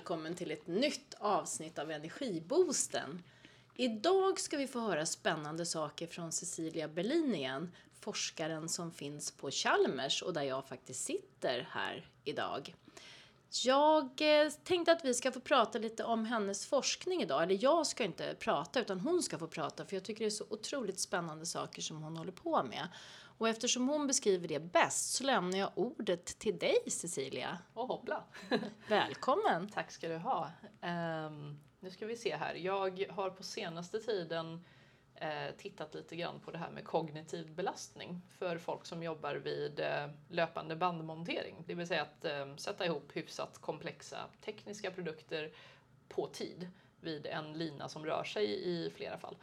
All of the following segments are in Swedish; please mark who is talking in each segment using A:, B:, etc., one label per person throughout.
A: välkommen till ett nytt avsnitt av Energiboosten. Idag ska vi få höra spännande saker från Cecilia Berlin igen, forskaren som finns på Chalmers och där jag faktiskt sitter här idag. Jag eh, tänkte att vi ska få prata lite om hennes forskning idag. Eller jag ska inte prata, utan hon ska få prata. För jag tycker det är så otroligt spännande saker som hon håller på med. Och eftersom hon beskriver det bäst så lämnar jag ordet till dig, Cecilia.
B: Och hoppla!
A: Välkommen!
B: Tack ska du ha. Um, nu ska vi se här. Jag har på senaste tiden eh, tittat lite grann på det här med kognitiv belastning för folk som jobbar vid eh, löpande bandmontering. Det vill säga att eh, sätta ihop hyfsat komplexa tekniska produkter på tid vid en lina som rör sig i flera fall.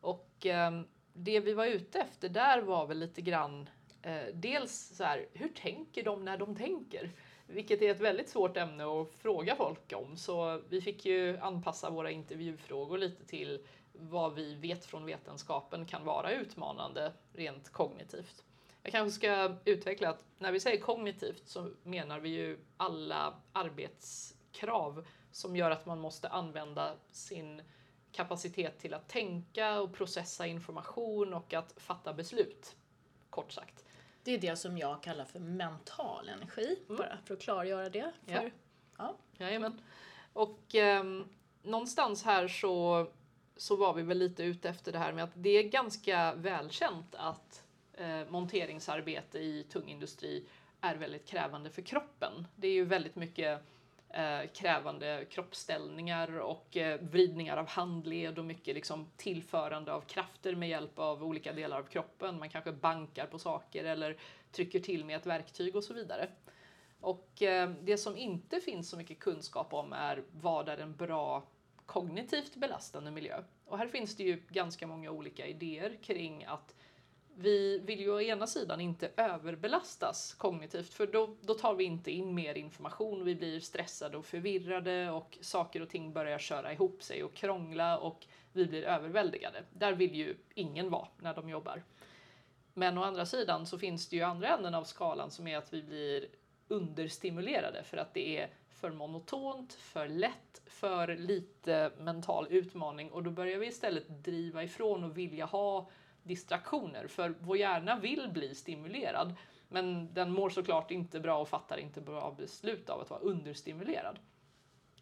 B: Och ehm, det vi var ute efter där var väl lite grann eh, dels så här, hur tänker de när de tänker? Vilket är ett väldigt svårt ämne att fråga folk om. Så vi fick ju anpassa våra intervjufrågor lite till vad vi vet från vetenskapen kan vara utmanande rent kognitivt. Jag kanske ska utveckla att när vi säger kognitivt så menar vi ju alla arbetskrav som gör att man måste använda sin kapacitet till att tänka och processa information och att fatta beslut. Kort sagt.
A: Det är det som jag kallar för mental energi, mm. bara för att klargöra det. För,
B: ja. Ja. Jajamän. Och eh, någonstans här så, så var vi väl lite ute efter det här med att det är ganska välkänt att eh, monteringsarbete i tung industri är väldigt krävande för kroppen. Det är ju väldigt mycket eh, krävande kroppsställningar och eh, vridningar av handled och mycket liksom, tillförande av krafter med hjälp av olika delar av kroppen. Man kanske bankar på saker eller trycker till med ett verktyg och så vidare. Och eh, det som inte finns så mycket kunskap om är vad är en bra kognitivt belastande miljö? Och här finns det ju ganska många olika idéer kring att vi vill ju å ena sidan inte överbelastas kognitivt för då, då tar vi inte in mer information, vi blir stressade och förvirrade och saker och ting börjar köra ihop sig och krångla och vi blir överväldigade. Där vill ju ingen vara när de jobbar. Men å andra sidan så finns det ju andra änden av skalan som är att vi blir understimulerade för att det är för monotont, för lätt, för lite mental utmaning och då börjar vi istället driva ifrån och vilja ha distraktioner för vår hjärna vill bli stimulerad men den mår såklart inte bra och fattar inte bra beslut av att vara understimulerad.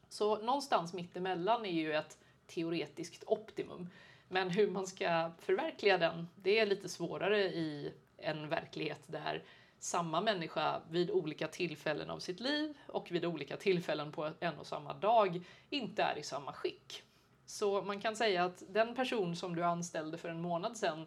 B: Så någonstans mittemellan är ju ett teoretiskt optimum. Men hur man ska förverkliga den, det är lite svårare i en verklighet där samma människa vid olika tillfällen av sitt liv och vid olika tillfällen på en och samma dag inte är i samma skick. Så man kan säga att den person som du anställde för en månad sedan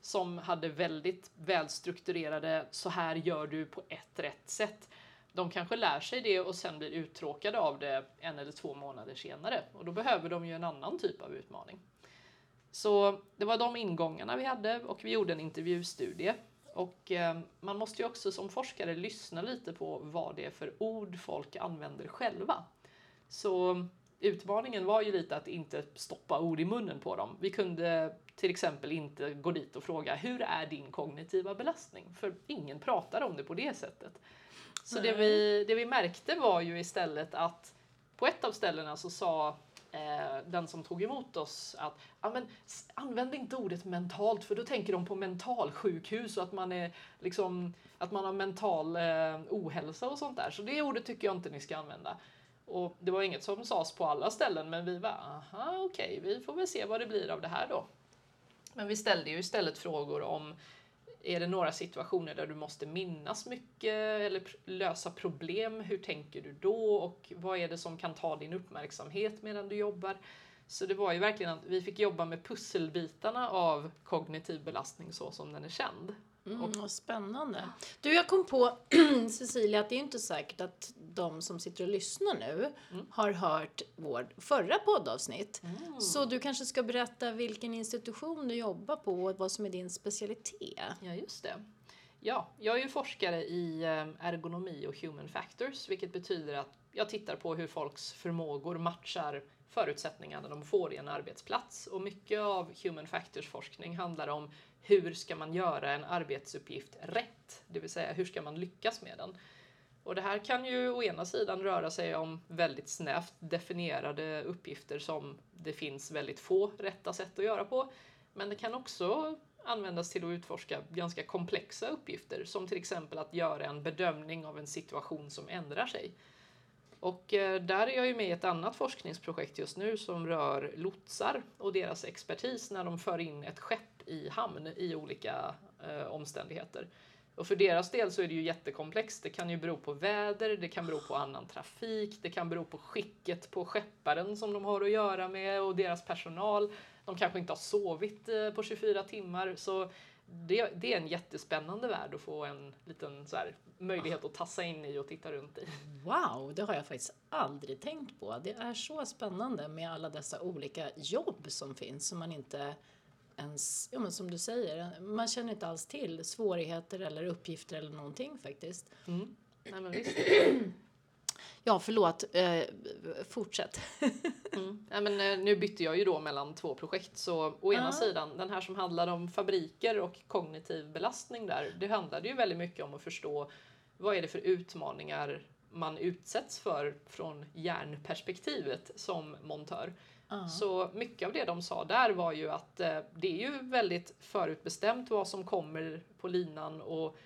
B: som hade väldigt välstrukturerade, så här gör du på ett rätt sätt. De kanske lär sig det och sen blir uttråkade av det en eller två månader senare och då behöver de ju en annan typ av utmaning. Så det var de ingångarna vi hade och vi gjorde en intervjustudie. Och eh, man måste ju också som forskare lyssna lite på vad det är för ord folk använder själva. Så utmaningen var ju lite att inte stoppa ord i munnen på dem. Vi kunde till exempel inte gå dit och fråga hur är din kognitiva belastning? För ingen pratar om det på det sättet. Så det vi, det vi märkte var ju istället att på ett av ställena så sa eh, den som tog emot oss att men, använd inte ordet mentalt för då tänker de på mentalsjukhus och att man, är, liksom, att man har mental eh, ohälsa och sånt där. Så det ordet tycker jag inte ni ska använda. Och det var inget som sades på alla ställen men vi var aha okej, okay, vi får väl se vad det blir av det här då. Men vi ställde ju istället frågor om är det några situationer där du måste minnas mycket eller lösa problem? Hur tänker du då? Och vad är det som kan ta din uppmärksamhet medan du jobbar? Så det var ju verkligen att vi fick jobba med pusselbitarna av kognitiv belastning så som den är känd.
A: Mm, vad spännande. Du, jag kom på, Cecilia, att det är inte säkert att de som sitter och lyssnar nu mm. har hört vårt förra poddavsnitt. Mm. Så du kanske ska berätta vilken institution du jobbar på och vad som är din specialitet.
B: Ja, just det. Ja, jag är ju forskare i eh, ergonomi och human factors, vilket betyder att jag tittar på hur folks förmågor matchar förutsättningarna de får i en arbetsplats. Och mycket av human factors forskning handlar om hur ska man göra en arbetsuppgift rätt? Det vill säga hur ska man lyckas med den? Och det här kan ju å ena sidan röra sig om väldigt snävt definierade uppgifter som det finns väldigt få rätta sätt att göra på. Men det kan också användas till att utforska ganska komplexa uppgifter som till exempel att göra en bedömning av en situation som ändrar sig. Och eh, där är jag ju med i ett annat forskningsprojekt just nu som rör lotsar och deras expertis när de för in ett skepp i hamn i olika eh, omständigheter. Och för deras del så är det ju jättekomplext. Det kan ju bero på väder, det kan bero på annan trafik, det kan bero på skicket på skepparen som de har att göra med och deras personal. De kanske inte har sovit eh, på 24 timmar. Så det, det är en jättespännande värld att få en liten så här, möjlighet att tassa in i och titta runt i.
A: Wow, det har jag faktiskt aldrig tänkt på. Det är så spännande med alla dessa olika jobb som finns som man inte ens, ja men som du säger, man känner inte alls till svårigheter eller uppgifter eller någonting faktiskt.
B: Mm. Nej, men visst.
A: Ja, förlåt. Eh, fortsätt.
B: Mm. Ja, men, eh, nu bytte jag ju då mellan två projekt. Så å ena
A: Ah.
B: sidan, den här som handlar om fabriker och kognitiv belastning där. Det handlade ju väldigt mycket om att förstå vad är det för utmaningar man utsätts för från hjärnperspektivet som montör. Så mycket av det de sa där var ju att eh, det är ju väldigt förutbestämt vad som kommer på linan och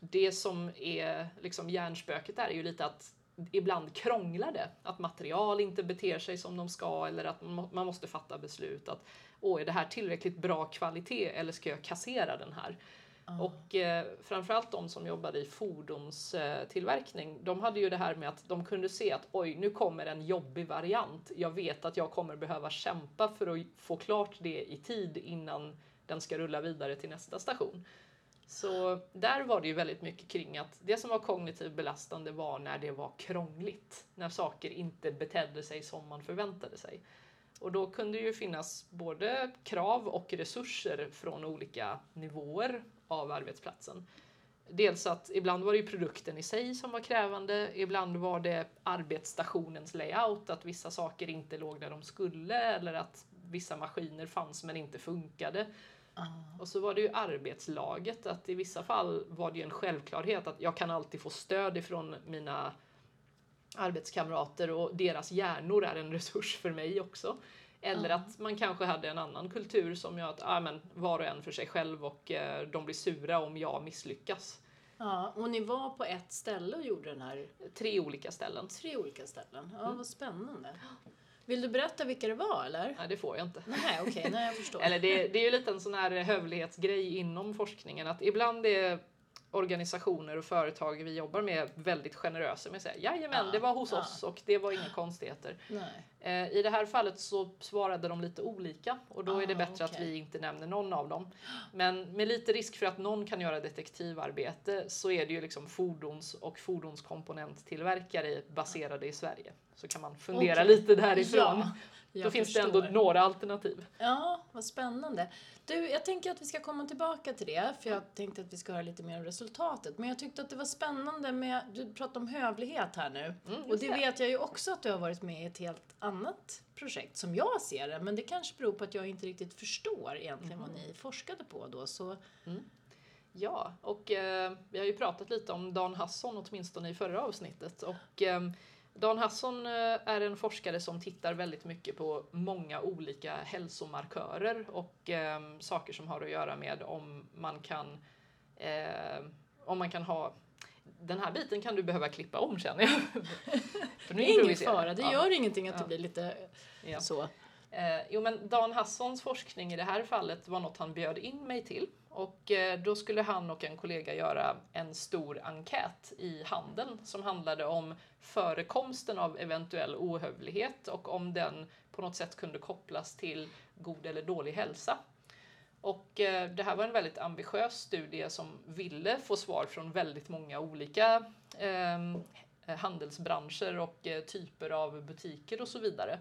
B: det som är liksom hjärnspöket där är ju lite att ibland krånglar det. Att material inte beter sig som de ska eller att man man måste fatta beslut att åh, är det här tillräckligt bra kvalitet eller ska jag kassera den här? Och eh, framförallt de som jobbade i fordonstillverkning, de hade ju det här med att de kunde se att oj, nu kommer en jobbig variant. Jag vet att jag kommer behöva kämpa för att få klart det i tid innan den ska rulla vidare till nästa station. Så där var det ju väldigt mycket kring att det som var kognitivt belastande var när det var krångligt. När saker inte betedde sig som man förväntade sig. Och då kunde det ju finnas både krav och resurser från olika nivåer av arbetsplatsen. Dels att ibland var det produkten i sig som var krävande, ibland var det arbetsstationens layout, att vissa saker inte låg där de skulle eller att vissa maskiner fanns men inte funkade. Och så var det ju arbetslaget, att i vissa fall var det ju en självklarhet att jag kan alltid få stöd ifrån mina arbetskamrater och deras hjärnor är en resurs för mig också. Eller att man kanske hade en annan kultur som gör att ah, men, var och en för sig själv och eh, de blir sura om jag misslyckas.
A: Ja, och ni var på ett ställe och gjorde den här,
B: Tre olika ställen.
A: tre olika ställen. Ja, vad spännande. Vill du berätta vilka det var eller?
B: Nej, det får jag inte.
A: Nej, okej, nej jag förstår.
B: Eller det, det är ju lite en sån här hövlighetsgrej inom forskningen att ibland är organisationer och företag vi jobbar med väldigt generösa med att säga jajamän,
A: Ja,
B: det var hos
A: ja.
B: oss och det var inga konstigheter.
A: Nej.
B: Eh, I det här fallet så svarade de lite olika och då är det
A: Ah,
B: bättre att
A: okej.
B: vi inte nämner någon av dem. Men med lite risk för att någon kan göra detektivarbete så är det ju liksom fordons och fordonskomponenttillverkare baserade i Sverige. Så kan man fundera
A: Okej.
B: lite därifrån.
A: Ja,
B: då
A: jag
B: finns det
A: förstår.
B: ändå några alternativ.
A: Ja, vad spännande. Du, jag tänker att vi ska komma tillbaka till det, för jag tänkte att vi ska höra lite mer om resultatet. Men jag tyckte att det var spännande med, du pratade om hövlighet här nu.
B: Mm,
A: och det
B: det.
A: vet jag ju också att du har varit med i ett helt annat projekt, som jag ser det. Men det kanske beror på att jag inte riktigt förstår egentligen vad ni forskade på då. Så,
B: Ja, och eh, vi har ju pratat lite om Dan Hasson åtminstone i förra avsnittet. Och eh, Dan Hasson eh, är en forskare som tittar väldigt mycket på många olika hälsomarkörer och eh, saker som har att göra med om man kan, eh, om man kan ha den här biten kan du behöva klippa om känner jag. För nu
A: det är ingen fara, det
B: Ja.
A: gör ingenting att det
B: Ja.
A: blir lite
B: Ja.
A: så.
B: Eh, jo men Dan Hassons forskning i det här fallet var något han bjöd in mig till. Och eh, då skulle han och en kollega göra en stor enkät i handeln som handlade om förekomsten av eventuell ohövlighet och om den på något sätt kunde kopplas till god eller dålig hälsa. Och eh, det här var en väldigt ambitiös studie som ville få svar från väldigt många olika ehm, handelsbranscher och eh, typer av butiker och så vidare.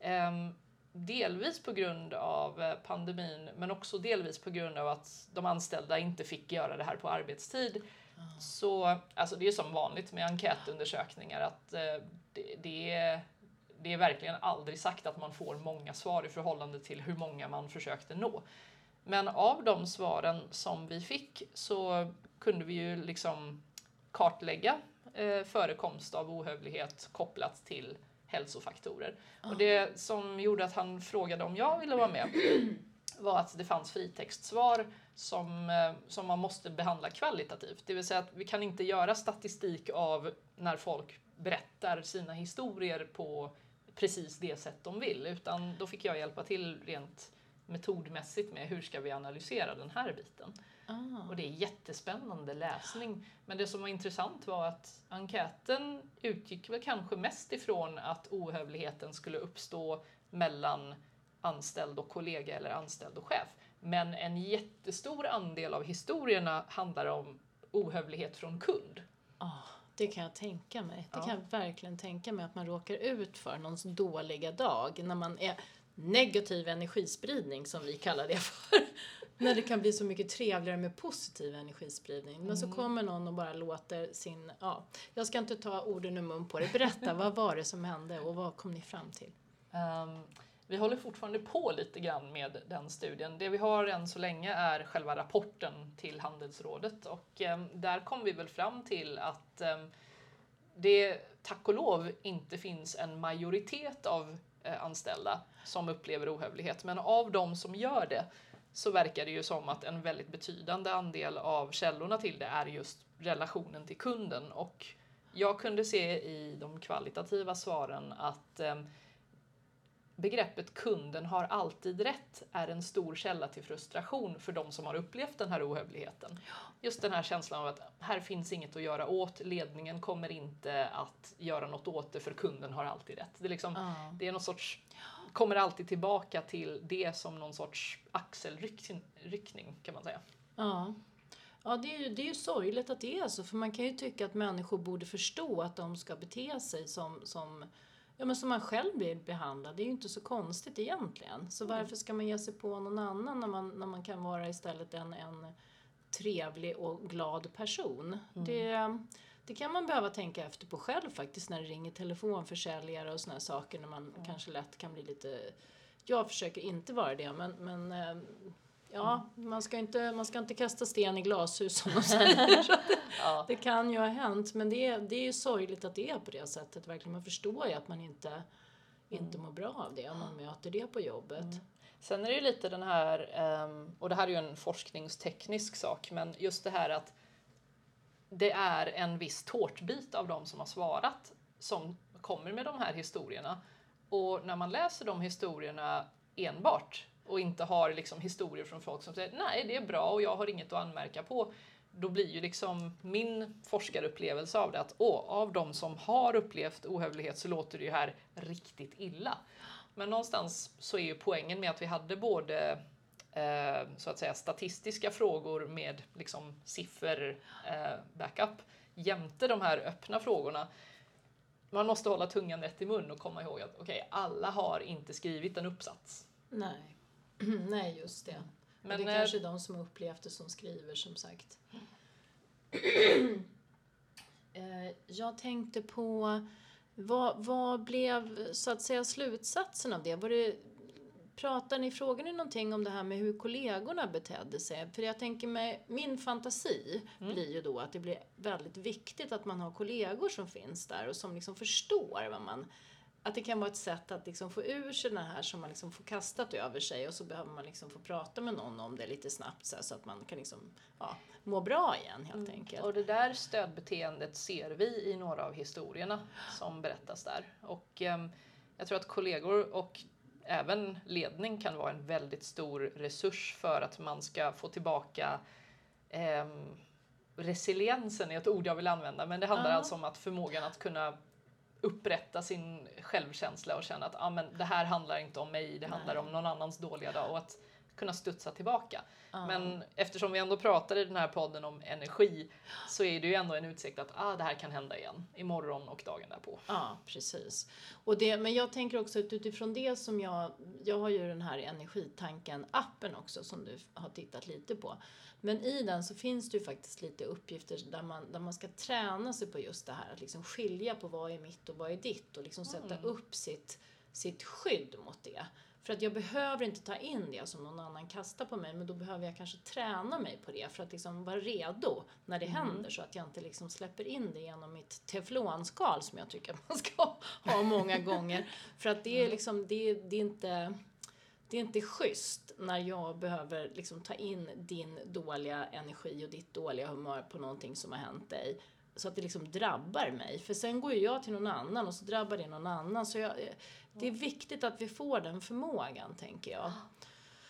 B: Ehm, Delvis på grund av eh, pandemin men också delvis på grund av att de anställda inte fick göra det här på arbetstid. Så alltså det är som vanligt med enkätundersökningar att eh, det, det, är, det är verkligen aldrig sagt att man får många svar i förhållande till hur många man försökte nå. Men av de svaren som vi fick så kunde vi ju liksom kartlägga eh, förekomst av ohövlighet kopplat till hälsofaktorer. Och det som gjorde att han frågade om jag ville vara med var att det fanns fritextsvar som, eh, som man måste behandla kvalitativt. Det vill säga att vi kan inte göra statistik av när folk berättar sina historier på precis det sätt de vill, utan då fick jag hjälpa till rent metodmässigt med hur ska vi analysera den här biten.
A: Ah.
B: Och det är jättespännande läsning. Men det som var intressant var att enkäten utgick väl kanske mest ifrån att ohövligheten skulle uppstå mellan anställd och kollega eller anställd och chef. Men en jättestor andel av historierna handlar om ohövlighet från kund.
A: Ah, det kan jag tänka mig. Det
B: Ja.
A: kan jag verkligen tänka mig att man råkar ut för någons dåliga dag när man är negativ energispridning som vi kallar det för. när det kan bli så mycket trevligare med positiv energispridning. Men så kommer någon och bara låter sin, ja, jag ska inte ta orden ur mun på det. Berätta, vad var det som hände och vad kom ni fram till?
B: Ehm, vi håller fortfarande på lite grann med den studien. Det vi har än så länge är själva rapporten till Handelsrådet och ehm, där kom vi väl fram till att ehm, det tack och lov inte finns en majoritet av Eh, anställda som upplever ohövlighet. Men av de som gör det så verkar det ju som att en väldigt betydande andel av källorna till det är just relationen till kunden. Och jag kunde se i de kvalitativa svaren att eh, begreppet kunden har alltid rätt är en stor källa till frustration för de som har upplevt den här ohövligheten. Just den här känslan av att här finns inget att göra åt, ledningen kommer inte att göra något åt det för kunden har alltid rätt. Det är, liksom,
A: Ja.
B: det är någon sorts, kommer alltid tillbaka till det som någon sorts axelryckning kan man säga.
A: Ja. Ja, det är, ju, det är ju sorgligt att det är så, för man kan ju tycka att människor borde förstå att de ska bete sig som, som, ja, men som man själv blir behandlad. Det är ju inte så konstigt egentligen. Så varför ska man ge sig på någon annan när man, när man kan vara istället en, en trevlig och glad person? Det, det kan man behöva tänka efter på själv faktiskt när det ringer telefonförsäljare och såna här saker när man kanske lätt kan bli lite jag försöker inte vara det, men, men eh, ja, man, ska inte, man ska inte kasta sten i glashus som de säger. Det,
B: Ja.
A: det kan ju ha hänt, men det är, det är ju sorgligt att det är på det sättet. Verkligen. Man förstår ju att man inte, inte mår bra av det om man möter det på jobbet.
B: Sen är det ju lite den här, ehm, och det här är ju en forskningsteknisk sak, men just det här att det är en viss tårtbit av de som har svarat som kommer med de här historierna. Och när man läser de historierna enbart och inte har liksom historier från folk som säger nej, det är bra och jag har inget att anmärka på. Då blir ju liksom min forskarupplevelse av det att åh, av de som har upplevt ohövlighet så låter det ju här riktigt illa. Men någonstans så är ju poängen med att vi hade både eh, så att säga statistiska frågor med liksom siffer eh, backup jämte de här öppna frågorna. Man måste hålla tungan rätt i mun och komma ihåg att okej, alla har inte skrivit en uppsats.
A: Nej. Nej, just det. Men det
B: eh,
A: kanske är de som har upplevt det som skriver, som sagt. Eh, Jag tänkte på, vad, vad blev så att säga slutsatsen av det? Var det pratar ni, frågar ni någonting om det här med hur kollegorna betedde sig? För jag tänker mig, min fantasi blir ju då att det blir väldigt viktigt att man har kollegor som finns där och som liksom förstår vad man att det kan vara ett sätt att liksom få ur sig den här som man liksom får kastat över sig och så behöver man liksom få prata med någon om det lite snabbt så, här, så att man kan liksom, ja, må bra igen helt enkelt.
B: Och det där stödbeteendet ser vi i några av historierna som berättas där. Och ehm, jag tror att kollegor och även ledning kan vara en väldigt stor resurs för att man ska få tillbaka ehm, resiliensen är ett ord jag vill använda, men det handlar
A: Ja.
B: alltså om att förmågan att kunna upprätta sin självkänsla och känna att ah, men det här handlar inte om mig, det handlar
A: Nej.
B: om någon annans dåliga dag och att kunna studsa tillbaka.
A: Ja.
B: Men eftersom vi ändå pratar i den här podden om energi så är det ju ändå en utsikt att ah, det här kan hända igen imorgon och dagen därpå.
A: Ja, precis. Och det, men jag tänker också att utifrån det som jag, jag har ju den här energitanken-appen också som du har tittat lite på. Men i den så finns det ju faktiskt lite uppgifter där man, där man ska träna sig på just det här att liksom skilja på vad är mitt och vad är ditt och liksom sätta upp sitt, sitt skydd mot det. För att jag behöver inte ta in det som någon annan kastar på mig men då behöver jag kanske träna mig på det för att liksom vara redo när det
B: Mm.
A: händer så att jag inte liksom släpper in det genom mitt teflonskal som jag tycker att man ska ha många gånger. För att det är liksom, det, det är inte det är inte schysst när jag behöver liksom ta in din dåliga energi och ditt dåliga humör på någonting som har hänt dig. Så att det liksom drabbar mig. För sen går ju jag till någon annan och så drabbar det någon annan. Så jag, det är viktigt att vi får den förmågan, tänker jag.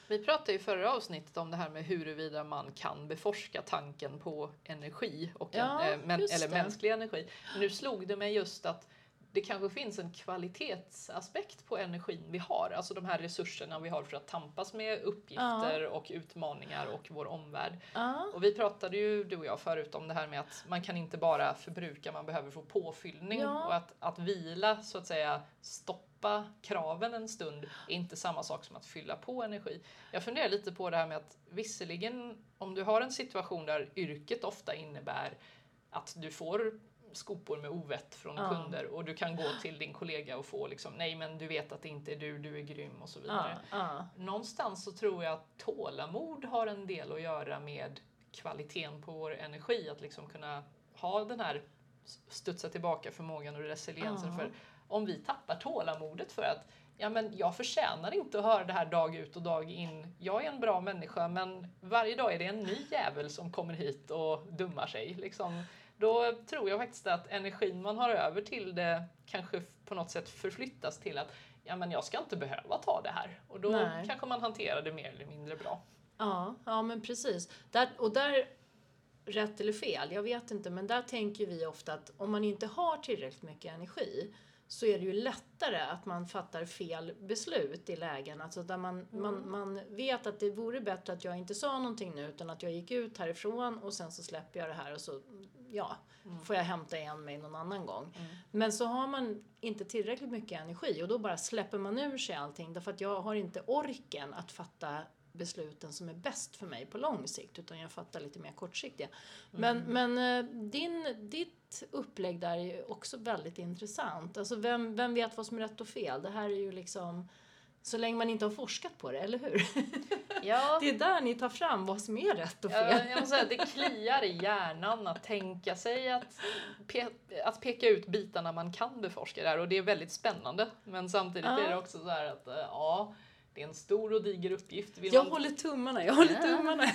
B: Vi pratade i förra avsnittet om det här med huruvida man kan beforska tanken på energi, och
A: Ja,
B: en, eh, men, eller
A: det.
B: mänsklig energi. Nu slog det mig just att det kanske finns en kvalitetsaspekt på energin vi har, alltså de här resurserna vi har för att tampas med uppgifter och utmaningar och vår omvärld.
A: Ja,
B: Och vi pratade ju, du och jag, förut om det här med att man kan inte bara förbruka, man behöver få påfyllning.
A: Ja.
B: Och att, att vila, så att säga, stoppa kraven en stund är inte samma sak som att fylla på energi. Jag funderar lite på det här med att visserligen, om du har en situation där yrket ofta innebär att du får skopor med ovett från
A: Ja.
B: kunder och du kan gå till din kollega och få liksom, nej men du vet att det inte är du, du är grym och så vidare
A: ja,
B: någonstans så tror jag att tålamod har en del att göra med kvaliteten på vår energi. Att liksom kunna ha den här studsa tillbaka förmågan och resiliensen. För om vi tappar tålamodet för att ja, men jag förtjänar inte att höra det här dag ut och dag in. Jag är en bra människa men varje dag är det en ny jävel som kommer hit och dummar sig. Liksom. Då tror jag faktiskt att energin man har över till det kanske på något sätt förflyttas till att ja, men jag ska inte behöva ta det här. Och då
A: Nej.
B: kanske man hanterar det mer eller mindre bra.
A: Ja, ja men precis. Där, och där, rätt eller fel, jag vet inte, men där tänker vi ofta att om man inte har tillräckligt mycket energi så är det ju lättare att man fattar fel beslut i lägen. Alltså där man, man, man vet att det vore bättre att jag inte sa någonting nu utan att jag gick ut härifrån och sen så släpper jag det här och så ja, får jag hämta igen mig någon annan gång. Men så har man inte tillräckligt mycket energi och då bara släpper man ur sig allting därför att jag har inte orken att fatta besluten som är bäst för mig på lång sikt utan jag fattar lite mer kortsiktiga. Men, men eh, din, ditt upplägg där är ju också väldigt intressant. Alltså vem, vem vet vad som är rätt och fel? Det här är ju liksom så länge man inte har forskat på det, eller hur?
B: Ja,
A: Det är där ni tar fram vad som är rätt och fel.
B: jag måste säga, det kliar i hjärnan att tänka sig att, pe att peka ut bitarna man kan beforska där och det är väldigt spännande. Men samtidigt
A: Ja.
B: är det också så här att eh, ja, det är en stor och diger uppgift. Vill
A: Jag
B: man-
A: håller tummarna, jag håller
B: Ja.
A: tummarna.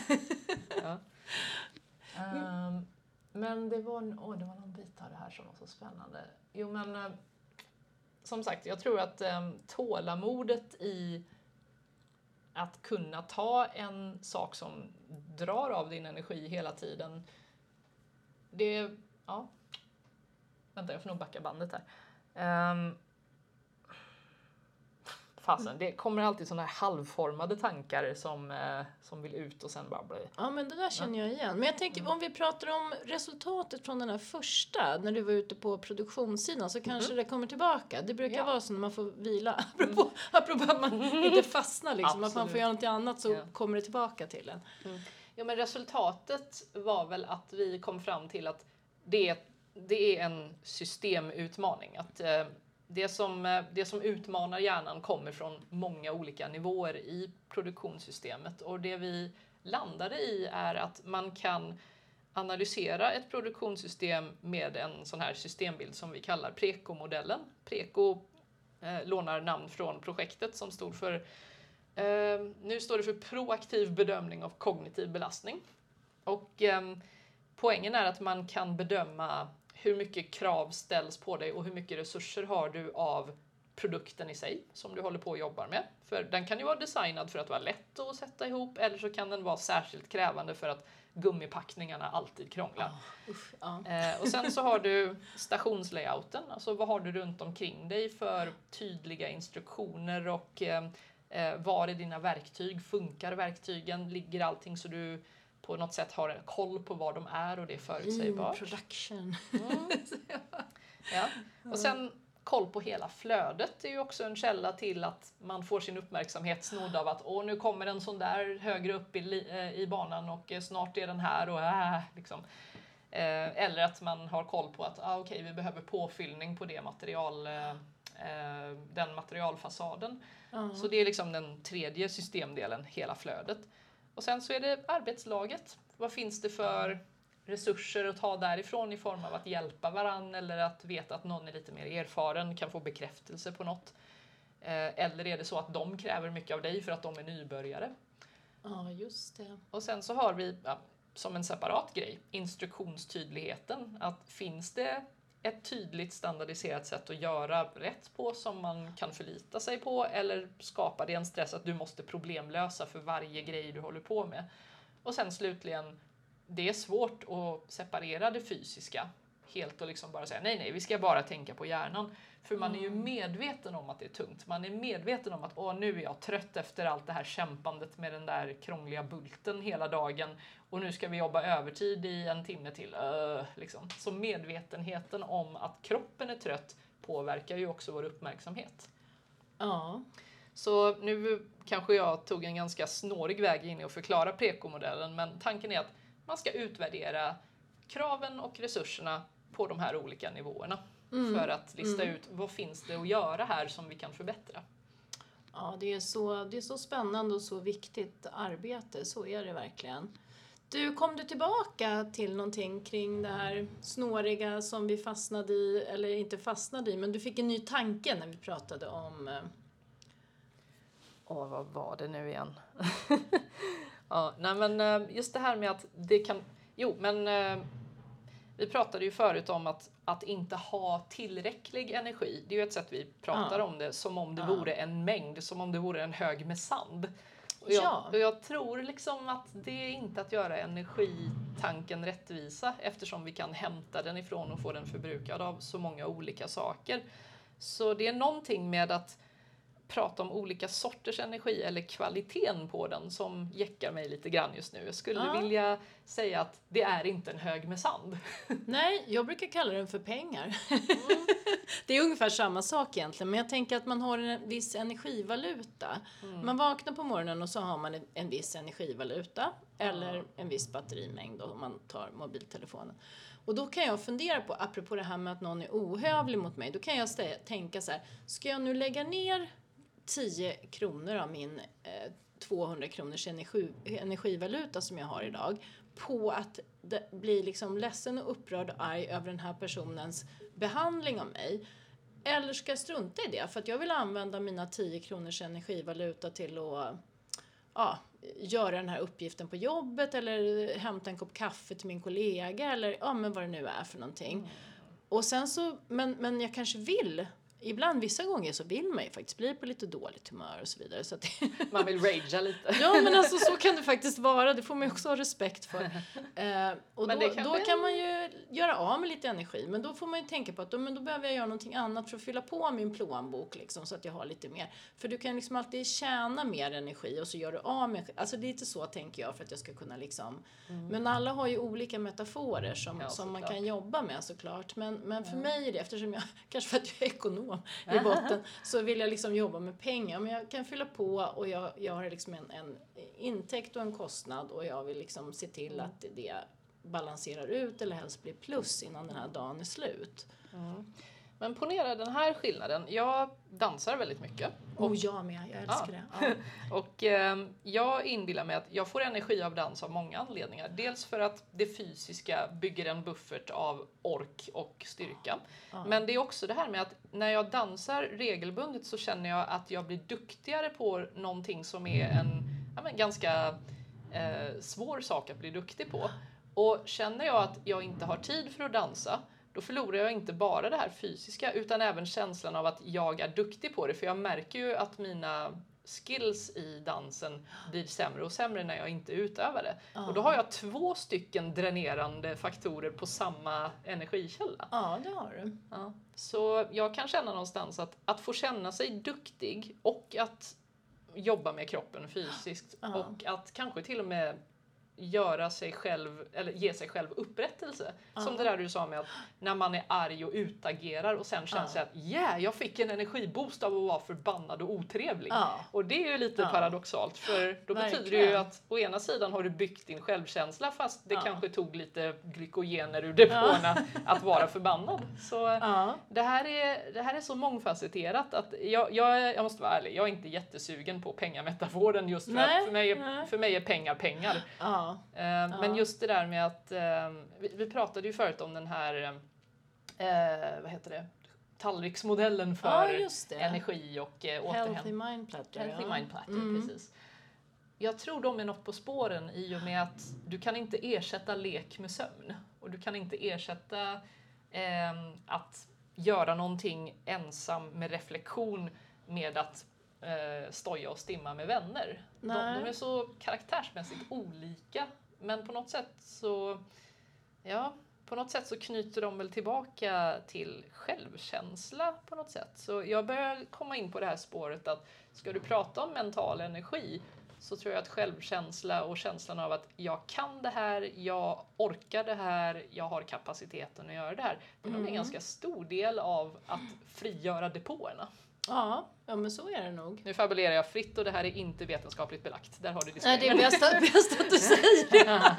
B: Ja. Ehm, men det var, åh, det var någon bit av det här som var så spännande. Jo, men eh, som sagt, jag tror att um, tålamodet i att kunna ta en sak som drar av din energi hela tiden. Det, ja. Vänta, jag får nog backa bandet här. Um, fasen, det kommer alltid sådana här halvformade tankar som, eh, som vill ut och sen bara bli
A: Ja, men det där känner jag igen. Men jag tänker om vi pratar om resultatet från den här första, när du var ute på produktionssidan, så kanske det kommer tillbaka. Det brukar
B: Ja.
A: vara så när man får vila, apropå, apropå att man inte fastnar liksom, att man får göra någonting annat så
B: Ja.
A: kommer det tillbaka till en.
B: Ja, men resultatet var väl att vi kom fram till att det, det är en systemutmaning. Att eh, det, som, eh, det som utmanar hjärnan kommer från många olika nivåer i produktionssystemet. Och det vi landade i är att man kan analysera ett produktionssystem med en sån här systembild som vi kallar PREKO-modellen. PREKO eh, lånar namn från projektet som stod för Eh, nu står det för proaktiv bedömning av kognitiv belastning. Och eh, poängen är att man kan bedöma hur mycket krav ställs på dig och hur mycket resurser har du av produkten i sig som du håller på och jobbar med. För den kan ju vara designad för att vara lätt att sätta ihop eller så kan den vara särskilt krävande för att gummipackningarna alltid krånglar.
A: Usch, ja.
B: Eh, och sen så har du stationslayouten, alltså vad har du runt omkring dig för tydliga instruktioner och eh, eh, var är dina verktyg? Funkar verktygen? Ligger allting så du på något sätt har en koll på var de är och det är förutsägbart?
A: production.
B: Ja. Och sen koll på hela flödet är ju också en källa till att man får sin uppmärksamhet snodd av att åh, nu kommer en sån där högre upp i, eh, i banan och eh, snart är den här och äh, liksom. Eh, eller att man har koll på att ah, okej, vi behöver påfyllning på det material, eh, den materialfasaden.
A: Ja.
B: Så det är liksom den tredje systemdelen, hela flödet. Och sen så är det arbetslaget. Vad finns det för resurser att ta därifrån i form av att hjälpa varann eller att veta att någon är lite mer erfaren, kan få bekräftelse på något. Eh, eller är det så att de kräver mycket av dig för att de är nybörjare?
A: ja, just det.
B: Och sen så har vi ja, som en separat grej instruktionstydligheten. Att finns det ett tydligt standardiserat sätt att göra rätt på som man kan förlita sig på eller skapar det en stress att du måste problemlösa för varje grej du håller på med? Och sen slutligen, det är svårt att separera det fysiska helt och liksom bara säga nej, nej, vi ska bara tänka på hjärnan. För man är ju medveten om att det är tungt. Man är medveten om att åh, nu är jag trött efter allt det här kämpandet med den där krångliga bulten hela dagen och nu ska vi jobba övertid i en timme till. Öh, liksom. Så medvetenheten om att kroppen är trött påverkar ju också vår uppmärksamhet.
A: Ja,
B: Så nu kanske jag tog en ganska snårig väg in i att förklara PK-modellen, men tanken är att man ska utvärdera kraven och resurserna på de här olika nivåerna för att lista ut vad finns det att göra här som vi kan förbättra.
A: ja det, är så, det är så spännande och så viktigt arbete, så är det verkligen. Du, kom du tillbaka till någonting kring det här snåriga som vi fastnade i, eller inte fastnade i, men du fick en ny tanke när vi pratade om eh,
B: Åh, vad var det nu igen? ja, nej men eh, just det här med att det kan... Jo, men eh, vi pratade ju förut om att, att inte ha tillräcklig energi. Det är ju ett sätt vi pratar
A: Ja.
B: om det som om det
A: Ja.
B: vore en mängd, som om det vore en hög med sand. Och jag,
A: Ja.
B: och jag tror liksom att det är inte att göra energitanken rättvisa eftersom vi kan hämta den ifrån och få den förbrukad av så många olika saker. Så det är någonting med att prata om olika sorters energi eller kvaliteten på den som jäckar mig lite grann just nu. Jag skulle
A: Ja.
B: vilja säga att det är inte en hög med sand.
A: Nej, jag brukar kalla den för pengar. det är ungefär samma sak egentligen, men jag tänker att man har en viss energivaluta. Man vaknar på morgonen och så har man en, viss energivaluta eller en viss batterimängd om man tar mobiltelefonen. Och då kan jag fundera på, apropå det här med att någon är ohövlig mot mig, då kan jag tänka så här, ska jag nu lägga ner 10 kronor av min eh, 200 kronors energi, energivaluta som jag har idag på att bli liksom ledsen och upprörd och arg över den här personens behandling av mig. Eller ska jag strunta i det för att jag vill använda mina 10 kronors energivaluta till att ja, göra den här uppgiften på jobbet eller hämta en kopp kaffe till min kollega eller ja, men vad det nu är för någonting. Och sen så, men, men jag kanske vill Ibland, vissa gånger så vill man ju faktiskt bli på lite dåligt humör och så vidare. Så att
B: Man vill ragea lite.
A: Ja men alltså så kan det faktiskt vara, det får man ju också ha respekt för. Eh, och
B: Men
A: då,
B: kan
A: då kan man ju göra av med lite energi men då får man ju tänka på att då, men då behöver jag göra någonting annat för att fylla på min plånbok liksom, så att jag har lite mer. För du kan liksom alltid tjäna mer energi och så gör du av med Alltså lite så tänker jag för att jag ska kunna liksom Men alla har ju olika metaforer som,
B: Mm. Ja,
A: som man kan jobba med såklart. Men, men för mig är det, eftersom jag, kanske för att jag är ekonom i botten, så vill jag liksom jobba med pengar. Men jag kan fylla på och jag, jag har liksom en, en intäkt och en kostnad och jag vill liksom se till
B: Mm.
A: att det balanserar ut eller helst blir plus innan den här dagen är slut.
B: Men ponera den här skillnaden. Jag dansar väldigt mycket.
A: Och jag med, jag älskar det. Ja.
B: Och eh, jag inbillar mig att jag får energi av dans av många anledningar. Dels för att det fysiska bygger en buffert av ork och styrka. Men det är också det här med att när jag dansar regelbundet så känner jag att jag blir duktigare på någonting som är en ja, men ganska eh, svår sak att bli duktig på. Och känner jag att jag inte har tid för att dansa då förlorar jag inte bara det här fysiska utan även känslan av att jag är duktig på det. För jag märker ju att mina skills i dansen blir sämre och sämre när jag inte utövar det. Och då har jag två stycken dränerande faktorer på samma energikälla.
A: ja, det har du.
B: Ja. Så jag kan känna någonstans att, att få känna sig duktig och att jobba med kroppen fysiskt
A: Ja.
B: och att kanske till och med göra sig själv, eller ge sig själv upprättelse. Som det där du sa med att när man är arg och utagerar och sen känns det att yeah, jag fick en energiboost av att vara förbannad och otrevlig.
A: Ja.
B: Och det är ju lite paradoxalt för då betyder det ju att å ena sidan har du byggt din självkänsla fast det kanske tog lite glykogener ur depåerna att vara förbannad. Så det här, är, det här är så mångfacetterat att jag, jag, jag måste vara ärlig, jag är inte jättessugen på pengametaforen just för
A: Nej,
B: att för mig,
A: nej.
B: för mig är pengar pengar.
A: Ja.
B: Eh, Men just det där med att, eh, vi, vi pratade ju förut om den här, eh, vad heter det, tallriksmodellen för
A: Ja,
B: energi och eh,
A: Healthy
B: återhämtning.
A: mind platter.
B: Healthy
A: ja.
B: mind platter,
A: Mm.
B: precis. Jag tror de är något på spåren i och med att du kan inte ersätta lek med sömn. Och du kan inte ersätta ehm, att göra någonting ensam med reflektion med att eh, stoja och stimma med vänner. De, de är så karaktärsmässigt olika men på något sätt så Ja, på något sätt så knyter de väl tillbaka till självkänsla på något sätt. Så jag börjar komma in på det här spåret att ska du prata om mental energi så tror jag att självkänsla och känslan av att jag kan det här, jag orkar det här, jag har kapaciteten att göra det här. Det är nog en ganska stor del av att frigöra depåerna.
A: Ja, ja, men så är det nog.
B: Nu fabulerar jag fritt och det här är inte vetenskapligt belagt. Där har du
A: Nej, det är bäst att, bäst att du säger det.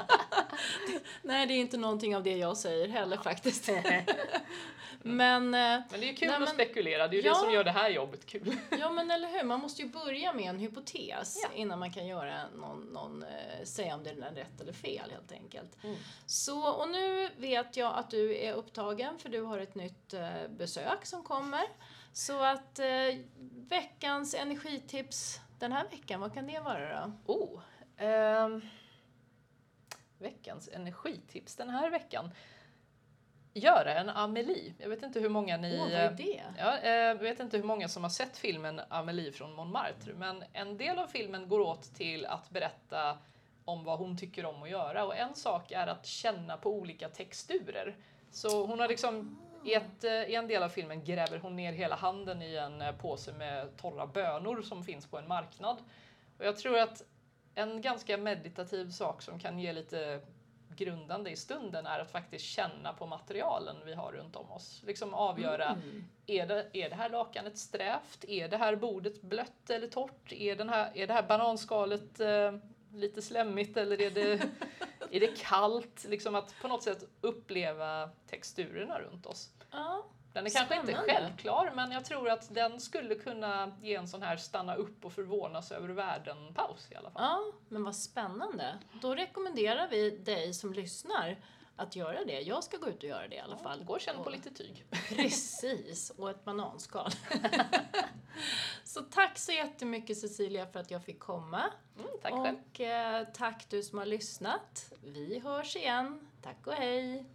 A: Nej, det är inte någonting av det jag säger heller faktiskt. Men, eh,
B: Men det är ju kul
A: Nej,
B: att spekulera, det är ju
A: Ja.
B: det som gör det här jobbet kul.
A: ja men eller hur, man måste ju börja med en hypotes
B: Ja.
A: innan man kan göra någon, någon eh, säga om det är rätt eller fel helt enkelt.
B: Mm.
A: Så, och nu vet jag att du är upptagen för du har ett nytt eh, besök som kommer. Så att eh, veckans energitips den här veckan, vad kan det vara då?
B: Oh, ehm, veckans energitips den här veckan. Göra en Amelie. Jag vet inte hur många ni...
A: Åh, vad är det?
B: Ja, eh, jag vet inte hur många som har sett filmen Amelie från Montmartre, men en del av filmen går åt till att berätta om vad hon tycker om att göra och en sak är att känna på olika texturer. Så hon har liksom i, ett, eh, I en del av filmen gräver hon ner hela handen i en eh, påse med torra bönor som finns på en marknad. Och jag tror att en ganska meditativ sak som kan ge lite grundande i stunden är att faktiskt känna på materialen vi har runt om oss. Liksom avgöra,
A: Mm.
B: är, det, är det här lakanet strävt? Är det här bordet blött eller torrt? Är, den här, är det här bananskalet eh, lite slemmigt eller är det, är det kallt? Liksom att på något sätt uppleva texturerna runt oss.
A: Ja,
B: Den är kanske inte
A: Spännande.
B: självklar men jag tror att den skulle kunna ge en sån här stanna upp och förvånas över världen-paus i alla fall.
A: Ja, men vad spännande. Då rekommenderar vi dig som lyssnar att göra det. Jag ska gå ut och göra det i alla fall.
B: Gå och känn på lite tyg.
A: Precis, och ett bananskal. så tack så jättemycket Cecilia för att jag fick komma.
B: Mm, tack själv.
A: och eh, tack du som har lyssnat. Vi hörs igen. Tack och hej!